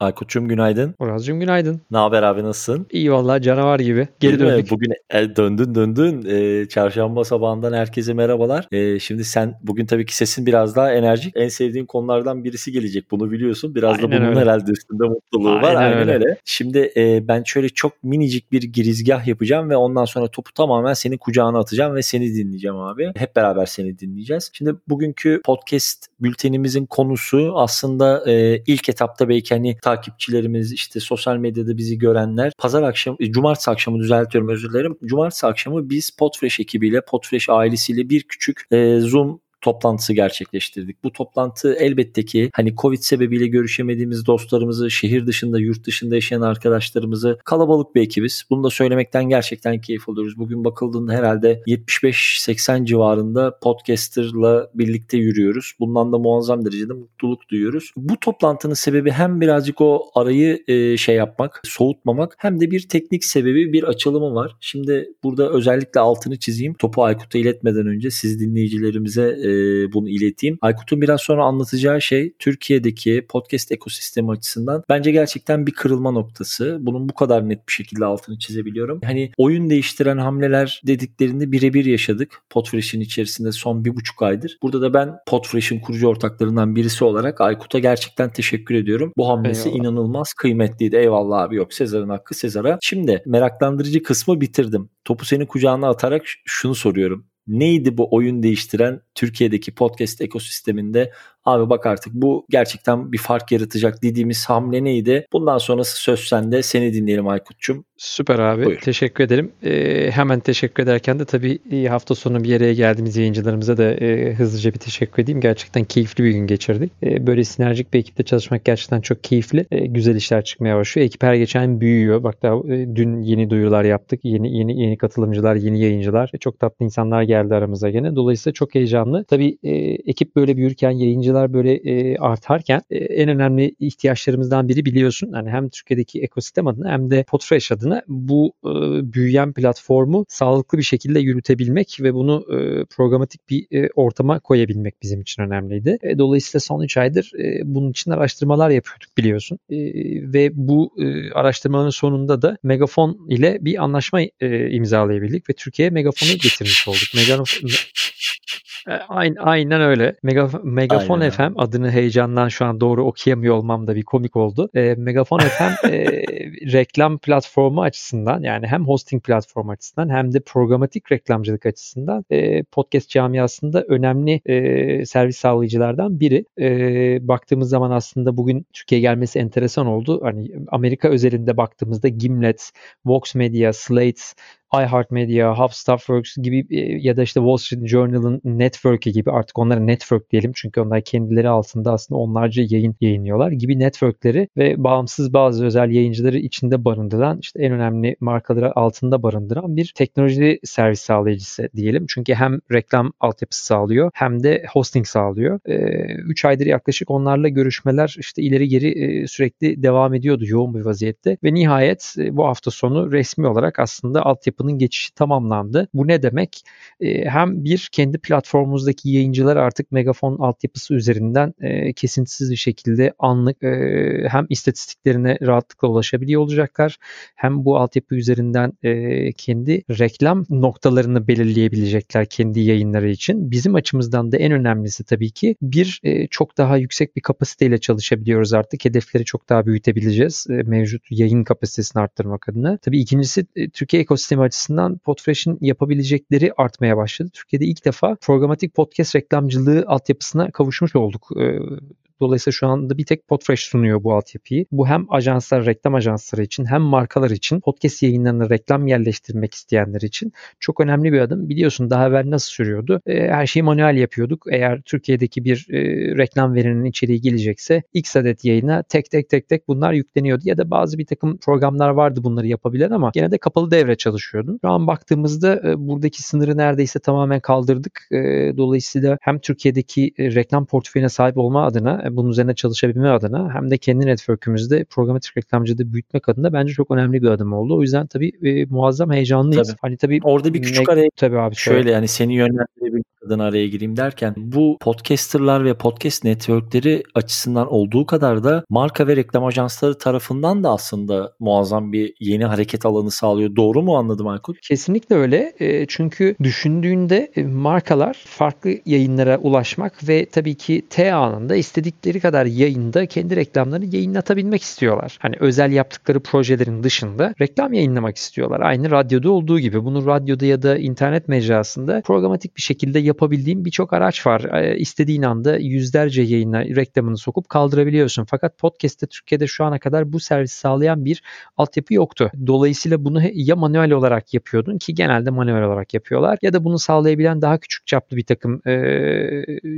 Aykut'cum günaydın. Uraz'cığım günaydın. Ne haber abi nasılsın? İyi vallahi canavar gibi. Geri Değil mi? döndük. Bugün e, döndün döndün. E, çarşamba sabahından herkese merhabalar. E, şimdi sen bugün tabii ki sesin biraz daha enerjik. En sevdiğin konulardan birisi gelecek. Bunu biliyorsun. Biraz da Aynen bunun öyle. herhalde üstünde mutluluğu var. Aynen Aynen öyle. öyle. Şimdi e, ben şöyle çok minicik bir girizgah yapacağım ve ondan sonra topu tamamen senin kucağına atacağım ve seni dinleyeceğim abi. Hep beraber seni dinleyeceğiz. Şimdi bugünkü podcast bültenimizin konusu aslında e, ilk etapta belki hani takipçilerimiz işte sosyal medyada bizi görenler pazar akşamı, e, cumartesi akşamı düzeltiyorum özür dilerim. Cumartesi akşamı biz Podfresh ekibiyle, Podfresh ailesiyle bir küçük e, Zoom toplantısı gerçekleştirdik. Bu toplantı elbette ki hani Covid sebebiyle görüşemediğimiz dostlarımızı, şehir dışında, yurt dışında yaşayan arkadaşlarımızı kalabalık bir ekibiz. Bunu da söylemekten gerçekten keyif alıyoruz. Bugün bakıldığında herhalde 75-80 civarında podcasterla birlikte yürüyoruz. Bundan da muazzam derecede mutluluk duyuyoruz. Bu toplantının sebebi hem birazcık o arayı e, şey yapmak, soğutmamak hem de bir teknik sebebi, bir açılımı var. Şimdi burada özellikle altını çizeyim. Topu Aykut'a iletmeden önce siz dinleyicilerimize e, bunu ileteyim. Aykut'un biraz sonra anlatacağı şey Türkiye'deki podcast ekosistemi açısından bence gerçekten bir kırılma noktası. Bunun bu kadar net bir şekilde altını çizebiliyorum. Hani oyun değiştiren hamleler dediklerinde birebir yaşadık. Podfresh'in içerisinde son bir buçuk aydır. Burada da ben Podfresh'in kurucu ortaklarından birisi olarak Aykut'a gerçekten teşekkür ediyorum. Bu hamlesi Eyvallah. inanılmaz kıymetliydi. Eyvallah abi yok Sezar'ın hakkı Sezar'a. Şimdi meraklandırıcı kısmı bitirdim. Topu senin kucağına atarak şunu soruyorum. Neydi bu oyun değiştiren Türkiye'deki podcast ekosisteminde abi bak artık bu gerçekten bir fark yaratacak dediğimiz hamle neydi? Bundan sonrası söz sende. Seni dinleyelim Aykut'cum. Süper abi. Buyur. Teşekkür ederim. Ee, hemen teşekkür ederken de tabii e, hafta sonu bir araya geldiğimiz yayıncılarımıza da e, hızlıca bir teşekkür edeyim. Gerçekten keyifli bir gün geçirdik. E, böyle sinerjik bir ekiple çalışmak gerçekten çok keyifli. E, güzel işler çıkmaya başlıyor. Ekip her geçen büyüyor. Bak daha e, dün yeni duyurular yaptık. Yeni yeni yeni katılımcılar, yeni yayıncılar. E, çok tatlı insanlar geldi aramıza gene. Dolayısıyla çok heyecanlı. Tabii e, ekip böyle büyürken, yayıncılar böyle e, artarken e, en önemli ihtiyaçlarımızdan biri biliyorsun. Hani hem Türkiye'deki ekosistem adına hem de Podfresh adına bu e, büyüyen platformu sağlıklı bir şekilde yürütebilmek ve bunu e, programatik bir e, ortama koyabilmek bizim için önemliydi. E, dolayısıyla son 3 aydır e, bunun için araştırmalar yapıyorduk biliyorsun. E, ve bu e, araştırmaların sonunda da Megafon ile bir anlaşma e, imzalayabildik ve Türkiye'ye Megafon'u getirmiş olduk. Megafon e, Aynen, aynen öyle. Mega, Megafon Aynen. FM adını heyecandan şu an doğru okuyamıyor olmam da bir komik oldu. E, Megafon FM e, reklam platformu açısından yani hem hosting platformu açısından hem de programatik reklamcılık açısından e, podcast camiasında önemli e, servis sağlayıcılardan biri. E, baktığımız zaman aslında bugün Türkiye'ye gelmesi enteresan oldu. Hani Amerika özelinde baktığımızda Gimlet, Vox Media, Slate, iHeartMedia, HubStuffWorks gibi e, ya da işte Wall Street Journal'ın network'i gibi artık onlara network diyelim çünkü onlar kendileri altında aslında onlarca yayın yayınlıyorlar gibi network'leri ve bağımsız bazı özel yayıncıları içinde barındıran işte en önemli markaları altında barındıran bir teknoloji servis sağlayıcısı diyelim. Çünkü hem reklam altyapısı sağlıyor hem de hosting sağlıyor. 3 aydır yaklaşık onlarla görüşmeler işte ileri geri e, sürekli devam ediyordu yoğun bir vaziyette ve nihayet e, bu hafta sonu resmi olarak aslında altyapının geçişi tamamlandı. Bu ne demek? E, hem bir kendi platformumuzdaki yayıncılar artık Megafon altyapısı üzerinden e, kesintisiz bir şekilde anlık e, hem istatistiklerine rahatlıkla ulaşabiliyor olacaklar. Hem bu altyapı üzerinden e, kendi reklam noktalarını belirleyebilecekler kendi yayınları için. Bizim açımızdan da en önemlisi tabii ki bir e, çok daha yüksek bir kapasiteyle çalışabiliyoruz artık. Hedefleri çok daha büyütebileceğiz. E, mevcut yayın kapasitesini arttırmak adına. Tabii ikincisi e, Türkiye ekosistemi açısından Podfresh'in yapabilecekleri artmaya başladı. Türkiye'de ilk defa programatik podcast reklamcılığı altyapısına kavuşmuş olduk. E, Dolayısıyla şu anda bir tek Podfresh sunuyor bu altyapıyı. Bu hem ajanslar, reklam ajansları için hem markalar için podcast yayınlarına reklam yerleştirmek isteyenler için çok önemli bir adım. Biliyorsun daha evvel nasıl sürüyordu? E, her şeyi manuel yapıyorduk. Eğer Türkiye'deki bir e, reklam verinin içeriği gelecekse X adet yayına tek tek tek tek bunlar yükleniyordu. Ya da bazı bir takım programlar vardı bunları yapabilen ama gene de kapalı devre çalışıyordun. Şu an baktığımızda e, buradaki sınırı neredeyse tamamen kaldırdık. E, dolayısıyla hem Türkiye'deki e, reklam portföyüne sahip olma adına bunun üzerine çalışabilme adına hem de kendi network'ümüzde programatik reklamcılığı büyütmek adına bence çok önemli bir adım oldu. O yüzden tabii e, muazzam heyecanlıyız. Tabii. Hani tabii Orada bir küçük ne- araya tabii abi şöyle yani seni yönlendirebilmek araya gireyim derken bu podcasterlar ve podcast networkleri açısından olduğu kadar da marka ve reklam ajansları tarafından da aslında muazzam bir yeni hareket alanı sağlıyor. Doğru mu anladım Aykut? Kesinlikle öyle. E, çünkü düşündüğünde e, markalar farklı yayınlara ulaşmak ve tabii ki T anında istedikleri kadar yayında kendi reklamlarını yayınlatabilmek istiyorlar. Hani özel yaptıkları projelerin dışında reklam yayınlamak istiyorlar. Aynı radyoda olduğu gibi. Bunu radyoda ya da internet mecrasında programatik bir şekilde yapabildiğim birçok araç var. E, istediğin anda yüzlerce yayına reklamını sokup kaldırabiliyorsun. Fakat podcast'te Türkiye'de şu ana kadar bu servis sağlayan bir altyapı yoktu. Dolayısıyla bunu ya manuel olarak yapıyordun ki genelde manuel olarak yapıyorlar ya da bunu sağlayabilen daha küçük çaplı bir takım e,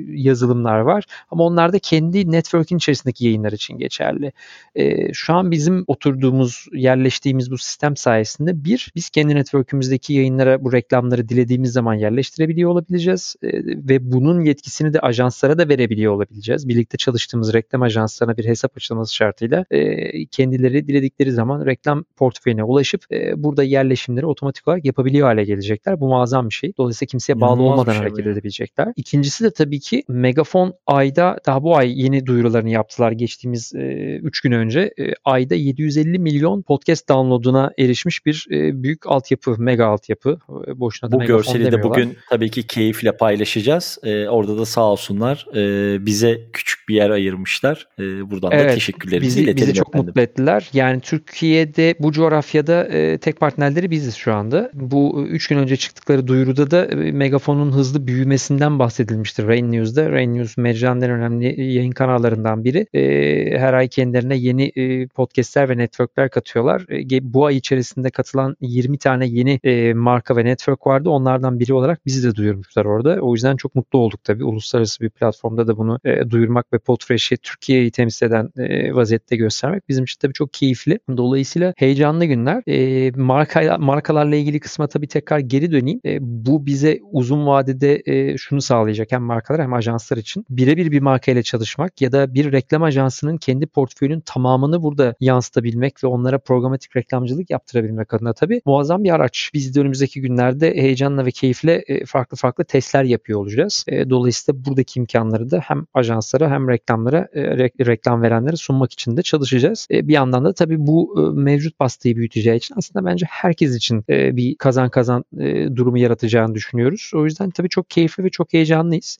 yazılımlar var. Ama onlar da kendi network'in içerisindeki yayınlar için geçerli. E, şu an bizim oturduğumuz, yerleştiğimiz bu sistem sayesinde bir, biz kendi network'ümüzdeki yayınlara bu reklamları dilediğimiz zaman yerleştirebiliyor olabileceğiz e, ve bunun yetkisini de ajanslara da verebiliyor olabileceğiz. Birlikte çalıştığımız reklam ajanslarına bir hesap açılması şartıyla e, kendileri diledikleri zaman reklam portföyüne ulaşıp e, burada yerleşimleri otomatik olarak yapabiliyor hale gelecekler. Bu muazzam bir şey. Dolayısıyla kimseye bağlı İnanılmaz olmadan şey hareket ya. edebilecekler. İkincisi de tabii ki Megafon ayda daha bu ay yeni duyurularını yaptılar geçtiğimiz 3 e, gün önce. E, ayda 750 milyon podcast downloaduna erişmiş bir e, büyük altyapı, mega altyapı. E, boşuna da Bu görseli de bugün tabii ki keyifle paylaşacağız. E, orada da sağ olsunlar e, bize küçük bir yer ayırmışlar. E, buradan evet, da teşekkürlerimizi bizi, iletelim. Bizi çok efendim. mutlu ettiler. Yani Türkiye'de bu coğrafyada e, tek partnerleri biziz şu anda. Bu 3 gün önce çıktıkları duyuruda da e, Megafon'un hızlı büyümesinden bahsedilmiştir Rain News'da. Rain News mecranın en önemli yayın kanallarından biri. E, her ay kendilerine yeni e, podcastler ve networkler katıyorlar. E, bu ay içerisinde katılan 20 tane yeni e, marka ve network vardı. Onlardan biri olarak bizi de duyurmuşlar orada. O yüzden çok mutlu olduk tabii. Uluslararası bir platformda da bunu e, duyurmak ve Podfresh'i Türkiye'yi temsil eden e, vaziyette göstermek bizim için tabii çok keyifli. Dolayısıyla heyecanlı günler. E, marka markalarla ilgili kısma tabii tekrar geri döneyim. E, bu bize uzun vadede e, şunu sağlayacak hem markalar hem ajanslar için. Birebir bir markayla çalışmak ya da bir reklam ajansının kendi portföyünün tamamını burada yansıtabilmek ve onlara programatik reklamcılık yaptırabilmek adına tabii muazzam bir araç. Biz de önümüzdeki günlerde heyecanla ve keyifle e, farklı farklı testler yapıyor olacağız. E, dolayısıyla buradaki imkanları da hem ajanslara hem reklamlara e, reklam verenlere sunmak için de çalışacağız. Bir yandan da tabii bu mevcut pastayı büyüteceği için aslında bence herkes için bir kazan kazan durumu yaratacağını düşünüyoruz. O yüzden tabii çok keyifli ve çok heyecanlıyız.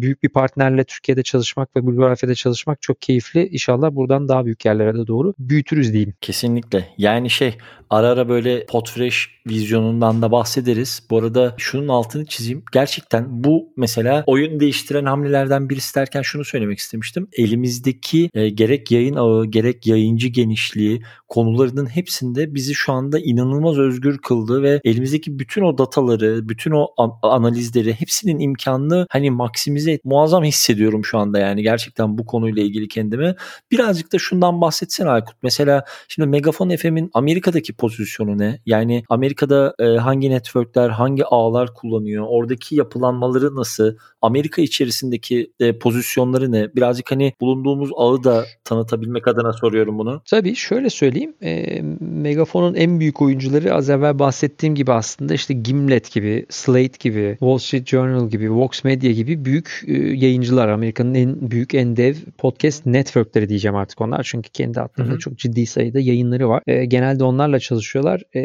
Büyük bir partnerle Türkiye'de çalışmak ve bu coğrafyada çalışmak çok keyifli. İnşallah buradan daha büyük yerlere de doğru büyütürüz diyeyim. Kesinlikle. Yani şey ara ara böyle Podfresh vizyonundan da bahsederiz. Bu arada şunun altını çizeyim. Gerçekten bu mesela oyun değiştiren hamlelerden birisi derken şunu söylemek istemiştim. Elimizdeki e, gerek yayın ağı gerek yayıncı genişliği konularının hepsinde bizi şu anda inanılmaz özgür kıldı ve elimizdeki bütün o dataları, bütün o analizleri hepsinin imkanını hani maksimize et muazzam hissediyorum şu anda yani gerçekten bu konuyla ilgili kendime. Birazcık da şundan bahsetsene Aykut. Mesela şimdi Megafon FM'in Amerika'daki pozisyonu ne? Yani Amerika'da e, hangi networkler, hangi ağlar kullanıyor? Oradaki yapılanmaları nasıl? Amerika içerisindeki e, pozisyonları ne? Birazcık hani bulunduğumuz ağı da tanıtabilmek adına soruyorum bunu. Tabii şöyle söyleyeyim. E, Megafon'un en büyük oyuncuları az evvel bahsettiğim gibi aslında işte Gimlet gibi, Slate gibi, Wall Street Journal gibi, Vox Media gibi büyük e, yayıncılar. Amerika'nın en büyük en dev podcast networkleri diyeceğim artık onlar. Çünkü kendi adlarında çok ciddi sayıda yayınları var. E, genelde onlarla çalışıyorlar e,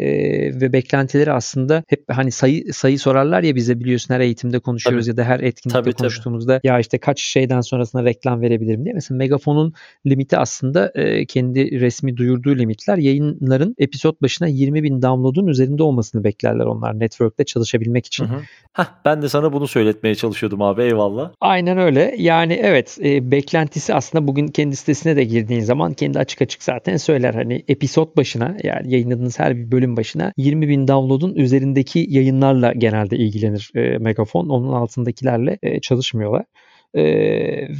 ve beklentileri aslında hep hani sayı sayı sorarlar ya bize biliyorsun her eğitimde konuşuyoruz tabii. ya da her etkinlikte tabii, konuştuğumuzda tabii. ya işte kaç şeyden sonrasında reklam verebilirim diye. Mesela Megafon'un limiti aslında e, kendi resmi duyurduğu limitler yayınların episod başına 20 bin download'un üzerinde olmasını beklerler onlar network'te çalışabilmek için. Hı hı. Heh, ben de sana bunu söyletmeye çalışıyordum abi eyvallah. Aynen öyle. Yani evet e, beklentisi aslında bugün kendi sitesine de girdiğin zaman kendi açık açık zaten söyler. Hani episod başına yani yayınladığınız her bir bölüm başına 20 bin download'un üzerindeki yayınlarla genelde ilgilenir e, Megafon. Onun altındakilerle çalışmıyorlar. E,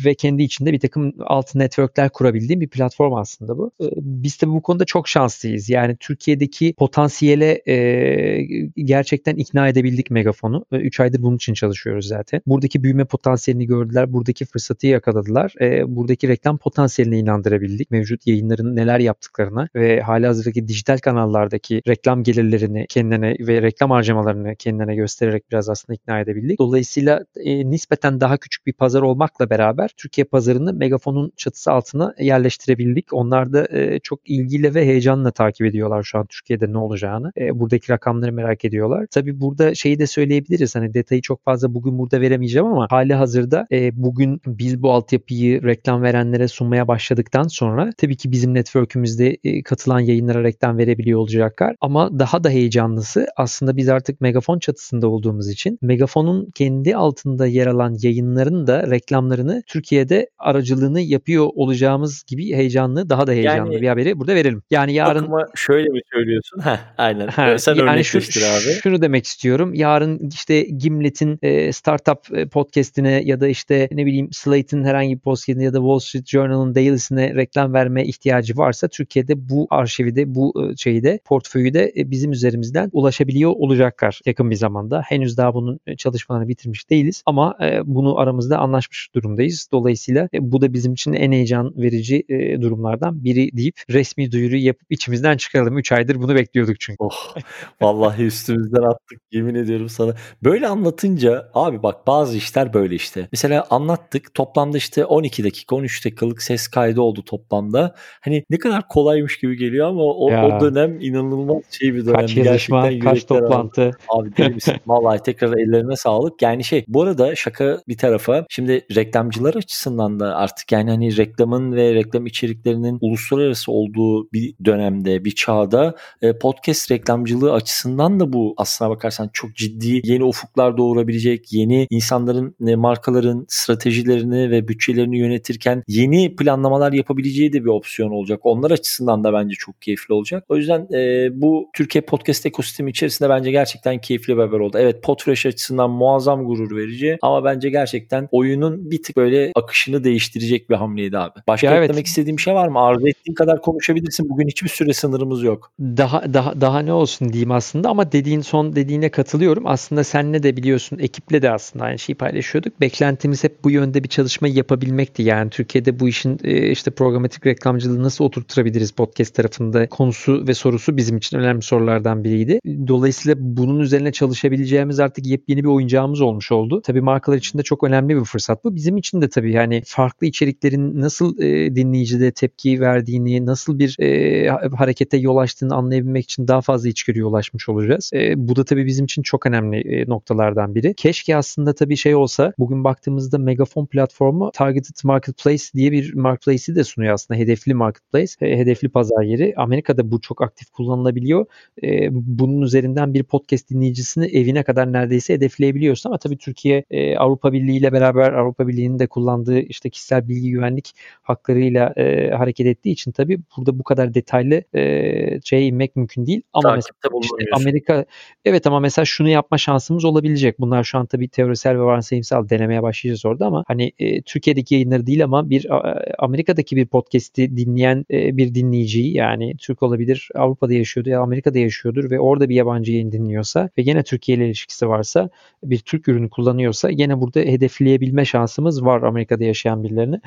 ve kendi içinde bir takım alt networkler kurabildiğim bir platform aslında bu. E, biz tabii bu konuda çok şanslıyız. Yani Türkiye'deki potansiyele e, gerçekten ikna edebildik Megafon'u. 3 aydır bunun için çalışıyoruz zaten. Buradaki büyüme potansiyelini gördüler. Buradaki fırsatı yakaladılar. E, buradaki reklam potansiyeline inandırabildik. Mevcut yayınların neler yaptıklarına ve hali hazırdaki dijital kanallardaki reklam gelirlerini kendine ve reklam harcamalarını kendine göstererek biraz aslında ikna edebildik. Dolayısıyla e, nispeten daha küçük bir pazar olmakla beraber Türkiye pazarını Megafon'un çatısı altına yerleştirebildik. Onlar da e, çok ilgiyle ve heyecanla takip ediyorlar şu an Türkiye'de ne olacağını. E, buradaki rakamları merak ediyorlar. Tabii burada şeyi de söyleyebiliriz. Hani detayı çok fazla bugün burada veremeyeceğim ama hali hazırda e, bugün biz bu altyapıyı reklam verenlere sunmaya başladıktan sonra tabii ki bizim network'ümüzde e, katılan yayınlara reklam verebiliyor olacaklar. Ama daha da heyecanlısı aslında biz artık Megafon çatısında olduğumuz için Megafon'un kendi altında yer alan yayınların da reklamlarını Türkiye'de aracılığını yapıyor olacağımız gibi heyecanlı, daha da heyecanlı yani, bir haberi burada verelim. Yani yarın Okuma şöyle mi söylüyorsun? Heh, aynen. Ha, Sen yani şu, abi. Şunu demek istiyorum. Yarın işte Gimlet'in e, startup e, podcast'ine ya da işte ne bileyim Slate'in herhangi bir podcast'ine ya da Wall Street Journal'ın Daily'sine reklam verme ihtiyacı varsa Türkiye'de bu arşivi de bu e, şeyi de portföyü de e, bizim üzerimizden ulaşabiliyor olacaklar yakın bir zamanda. Henüz daha bunun çalışmalarını bitirmiş değiliz ama bunu aramızda anlaşmış durumdayız. Dolayısıyla e, bu da bizim için en heyecan verici e, durumlardan biri deyip resmi duyuru yapıp içimizden çıkaralım. 3 aydır bunu bekliyorduk çünkü. Oh, vallahi üstümüzden attık yemin ediyorum sana. Böyle anlatınca abi bak bazı işler böyle işte. Mesela anlattık toplamda işte 12 dakika 13 dakikalık ses kaydı oldu toplamda. Hani ne kadar kolaymış gibi geliyor ama o, o dönem inanılmaz şey bir dönem. Kaç yazışma, kaç toplantı. Abi, abi deli misin? Vallahi tekrar ellerine sağlık. Yani şey bu arada şaka bir tarafa şimdi reklamcılar açısından da artık yani hani reklamın ve reklam içeriklerinin uluslararası olduğu bir dönemde, bir çağda e, podcast reklamcılığı açısından da bu aslına bakarsan çok ciddi yeni ufuklar doğurabilecek, yeni insanların, e, markaların stratejilerini ve bütçelerini yönetirken yeni planlamalar yapabileceği de bir opsiyon olacak. Onlar açısından da bence çok keyifli olacak. O yüzden e, bu Türkiye podcast ekosistemi içerisinde bence gerçekten keyifli bir haber oldu. Evet Podfresh açısından muazzam gurur verici ama bence gerçekten oyunun bir tık böyle akışını değiştirecek bir hamleydi abi. Başka ya eklemek evet. istediğim şey var mı? Arzu ettiğin kadar konuşabilirsin. Bugün hiçbir süre sınırımız yok. Daha daha daha ne olsun diyeyim aslında ama dediğin son dediğine katılıyorum. Aslında senle de biliyorsun ekiple de aslında aynı şeyi paylaşıyorduk. Beklentimiz hep bu yönde bir çalışma yapabilmekti. Yani Türkiye'de bu işin e, işte programatik reklamcılığı nasıl oturtturabiliriz podcast tarafında konusu ve sorusu bizim için önemli sorulardan biriydi. Dolayısıyla bunun üzerine çalışabileceğimiz artık yepyeni bir oyuncağımız olmuş oldu. Tabii markalar için de çok önemli bir fırsat bu. Bizim için de tabii yani farklı içeriklerin nasıl e, dinleyicide tepki verdiğini, nasıl bir e, harekete yol açtığını anlayabilmek için daha fazla içgörüye ulaşmış olacağız. E, bu da tabii bizim için çok önemli e, noktalardan biri. Keşke aslında tabii şey olsa bugün baktığımızda Megafon platformu Targeted Marketplace diye bir marketplace'i de sunuyor aslında. Hedefli marketplace, e, hedefli pazar yeri. Amerika'da bu çok aktif kullanılabiliyor. E, bunun üzerinden bir podcast dinleyicisini evine kadar neredeyse hedefleyebiliyorsun ama tabii Türkiye e, Avrupa Birliği ile beraber Avrupa Birliği'nin de kullandığı işte kişisel bilgi güvenlik haklarıyla e, hareket ettiği için tabii burada bu kadar detaylı e, şeye inmek mümkün değil. Ama Takipte mesela işte Amerika evet ama mesela şunu yapma şansımız olabilecek. Bunlar şu an tabii teorisel ve varsayımsal denemeye başlayacağız orada ama hani e, Türkiye'deki yayınları değil ama bir Amerika'daki bir podcast'i dinleyen e, bir dinleyiciyi yani Türk olabilir Avrupa'da yaşıyordur ya Amerika'da yaşıyordur ve orada bir yabancı yayın dinliyorsa ve gene Türkiye ile ilişkisi varsa bir Türk ürünü kullanıyorsa gene burada hedefleyebilme şansımız var Amerika'da yaşayan birilerini.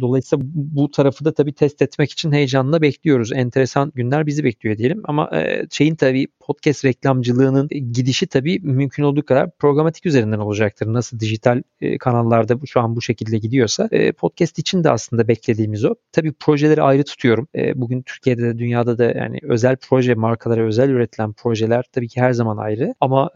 Dolayısıyla bu tarafı da tabii test etmek için heyecanla bekliyoruz. Enteresan günler bizi bekliyor diyelim ama şeyin tabii podcast reklamcılığının gidişi tabii mümkün olduğu kadar programatik üzerinden olacaktır. Nasıl dijital kanallarda şu an bu şekilde gidiyorsa podcast için de aslında beklediğimiz o. Tabii projeleri ayrı tutuyorum. Bugün Türkiye'de de dünyada da yani özel proje markalara özel üretilen projeler tabii ki her zaman ayrı ama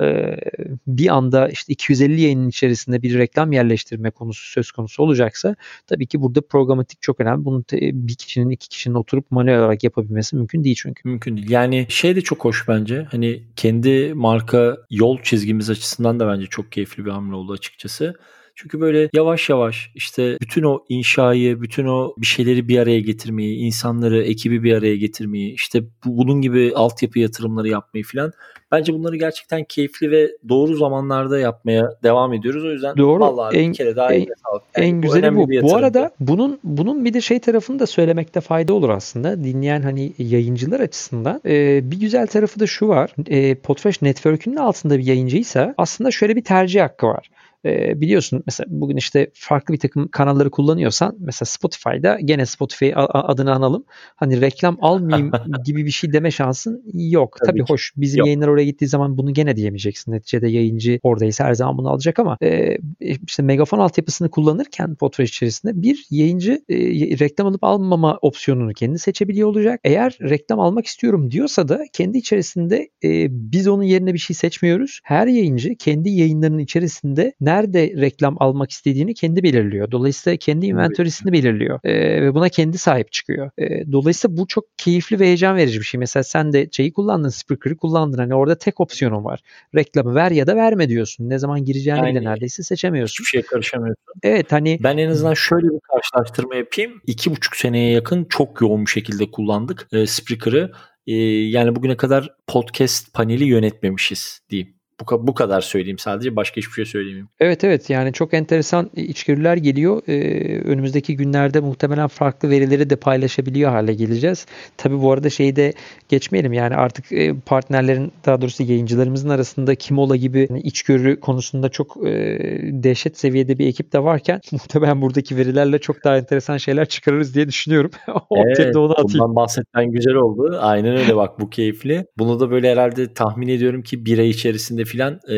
bir anda işte 250 yayının içerisinde bir reklam yerleştirme konusu söz konusu olacaksa tabii ki burada programatik çok önemli. Bunu bir kişinin iki kişinin oturup manuel olarak yapabilmesi mümkün değil çünkü. Mümkün değil. Yani şey de çok hoş bence. Hani kendi marka yol çizgimiz açısından da bence çok keyifli bir hamle oldu açıkçası. Çünkü böyle yavaş yavaş işte bütün o inşayı, bütün o bir şeyleri bir araya getirmeyi, insanları, ekibi bir araya getirmeyi, işte bu, bunun gibi altyapı yatırımları yapmayı falan Bence bunları gerçekten keyifli ve doğru zamanlarda yapmaya devam ediyoruz. O yüzden doğru. vallahi en, bir kere daha en, sağlık. Yani en güzeli bu. Bu arada bunun bunun bir de şey tarafını da söylemekte fayda olur aslında. Dinleyen hani yayıncılar açısından e, bir güzel tarafı da şu var. E, Podfresh Network'ünün altında bir yayıncıysa aslında şöyle bir tercih hakkı var e, biliyorsun mesela bugün işte farklı bir takım kanalları kullanıyorsan mesela Spotify'da gene Spotify adını analım. Hani reklam almayayım gibi bir şey deme şansın yok. Tabii, Tabii hoş bizim yok. yayınlar oraya gittiği zaman bunu gene diyemeyeceksin. Neticede yayıncı oradaysa her zaman bunu alacak ama e, işte megafon altyapısını kullanırken Podfresh içerisinde bir yayıncı e, reklam alıp almama opsiyonunu kendi seçebiliyor olacak. Eğer reklam almak istiyorum diyorsa da kendi içerisinde e, biz onun yerine bir şey seçmiyoruz. Her yayıncı kendi yayınlarının içerisinde nerede nerede reklam almak istediğini kendi belirliyor. Dolayısıyla kendi inventory'sini belirliyor. E, ve buna kendi sahip çıkıyor. E, dolayısıyla bu çok keyifli ve heyecan verici bir şey. Mesela sen de şeyi kullandın, Spreaker'ı kullandın. Hani orada tek opsiyonun var. Reklamı ver ya da verme diyorsun. Ne zaman gireceğini bile neredeyse seçemiyorsun. Hiçbir şeye karışamıyorsun. Evet hani. Ben en azından şöyle bir karşılaştırma yapayım. İki buçuk seneye yakın çok yoğun bir şekilde kullandık e, Spreaker'ı. E, yani bugüne kadar podcast paneli yönetmemişiz diyeyim. Bu, bu kadar söyleyeyim sadece başka hiçbir şey söyleyeyim. Evet evet yani çok enteresan içgörüler geliyor. Ee, önümüzdeki günlerde muhtemelen farklı verileri de paylaşabiliyor hale geleceğiz. Tabi bu arada şeyi de geçmeyelim yani artık e, partnerlerin daha doğrusu yayıncılarımızın arasında Kimola gibi yani içgörü konusunda çok e, dehşet seviyede bir ekip de varken muhtemelen buradaki verilerle çok daha enteresan şeyler çıkarırız diye düşünüyorum. evet, onu atayım. bundan bahsetmen güzel oldu. Aynen öyle bak bu keyifli. Bunu da böyle herhalde tahmin ediyorum ki bir ay içerisinde filan e,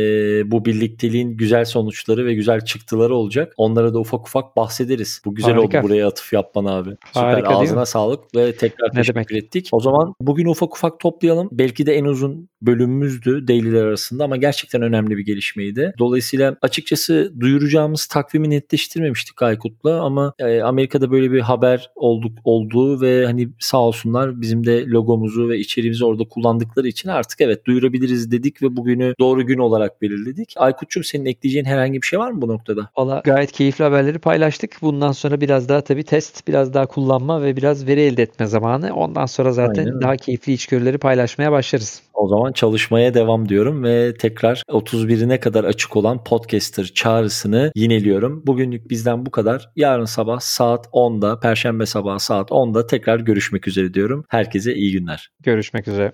bu birlikteliğin güzel sonuçları ve güzel çıktıları olacak. Onlara da ufak ufak bahsederiz. Bu güzel Harika. oldu buraya atıf yapman abi. Süper. Harika, Ağzına sağlık ve tekrar ne teşekkür demek? ettik. O zaman bugün ufak ufak toplayalım. Belki de en uzun bölümümüzdü daily'ler arasında ama gerçekten önemli bir gelişmeydi. Dolayısıyla açıkçası duyuracağımız takvimi netleştirmemiştik Aykut'la ama e, Amerika'da böyle bir haber olduk olduğu ve hani sağ olsunlar bizim de logomuzu ve içeriğimizi orada kullandıkları için artık evet duyurabiliriz dedik ve bugünü doğru gün olarak belirledik. Aykut'cum senin ekleyeceğin herhangi bir şey var mı bu noktada? Valla gayet keyifli haberleri paylaştık. Bundan sonra biraz daha tabii test, biraz daha kullanma ve biraz veri elde etme zamanı. Ondan sonra zaten Aynen. daha keyifli içgörüleri paylaşmaya başlarız. O zaman çalışmaya devam diyorum ve tekrar 31'ine kadar açık olan podcaster çağrısını yineliyorum. Bugünlük bizden bu kadar. Yarın sabah saat 10'da, Perşembe sabahı saat 10'da tekrar görüşmek üzere diyorum. Herkese iyi günler. Görüşmek üzere.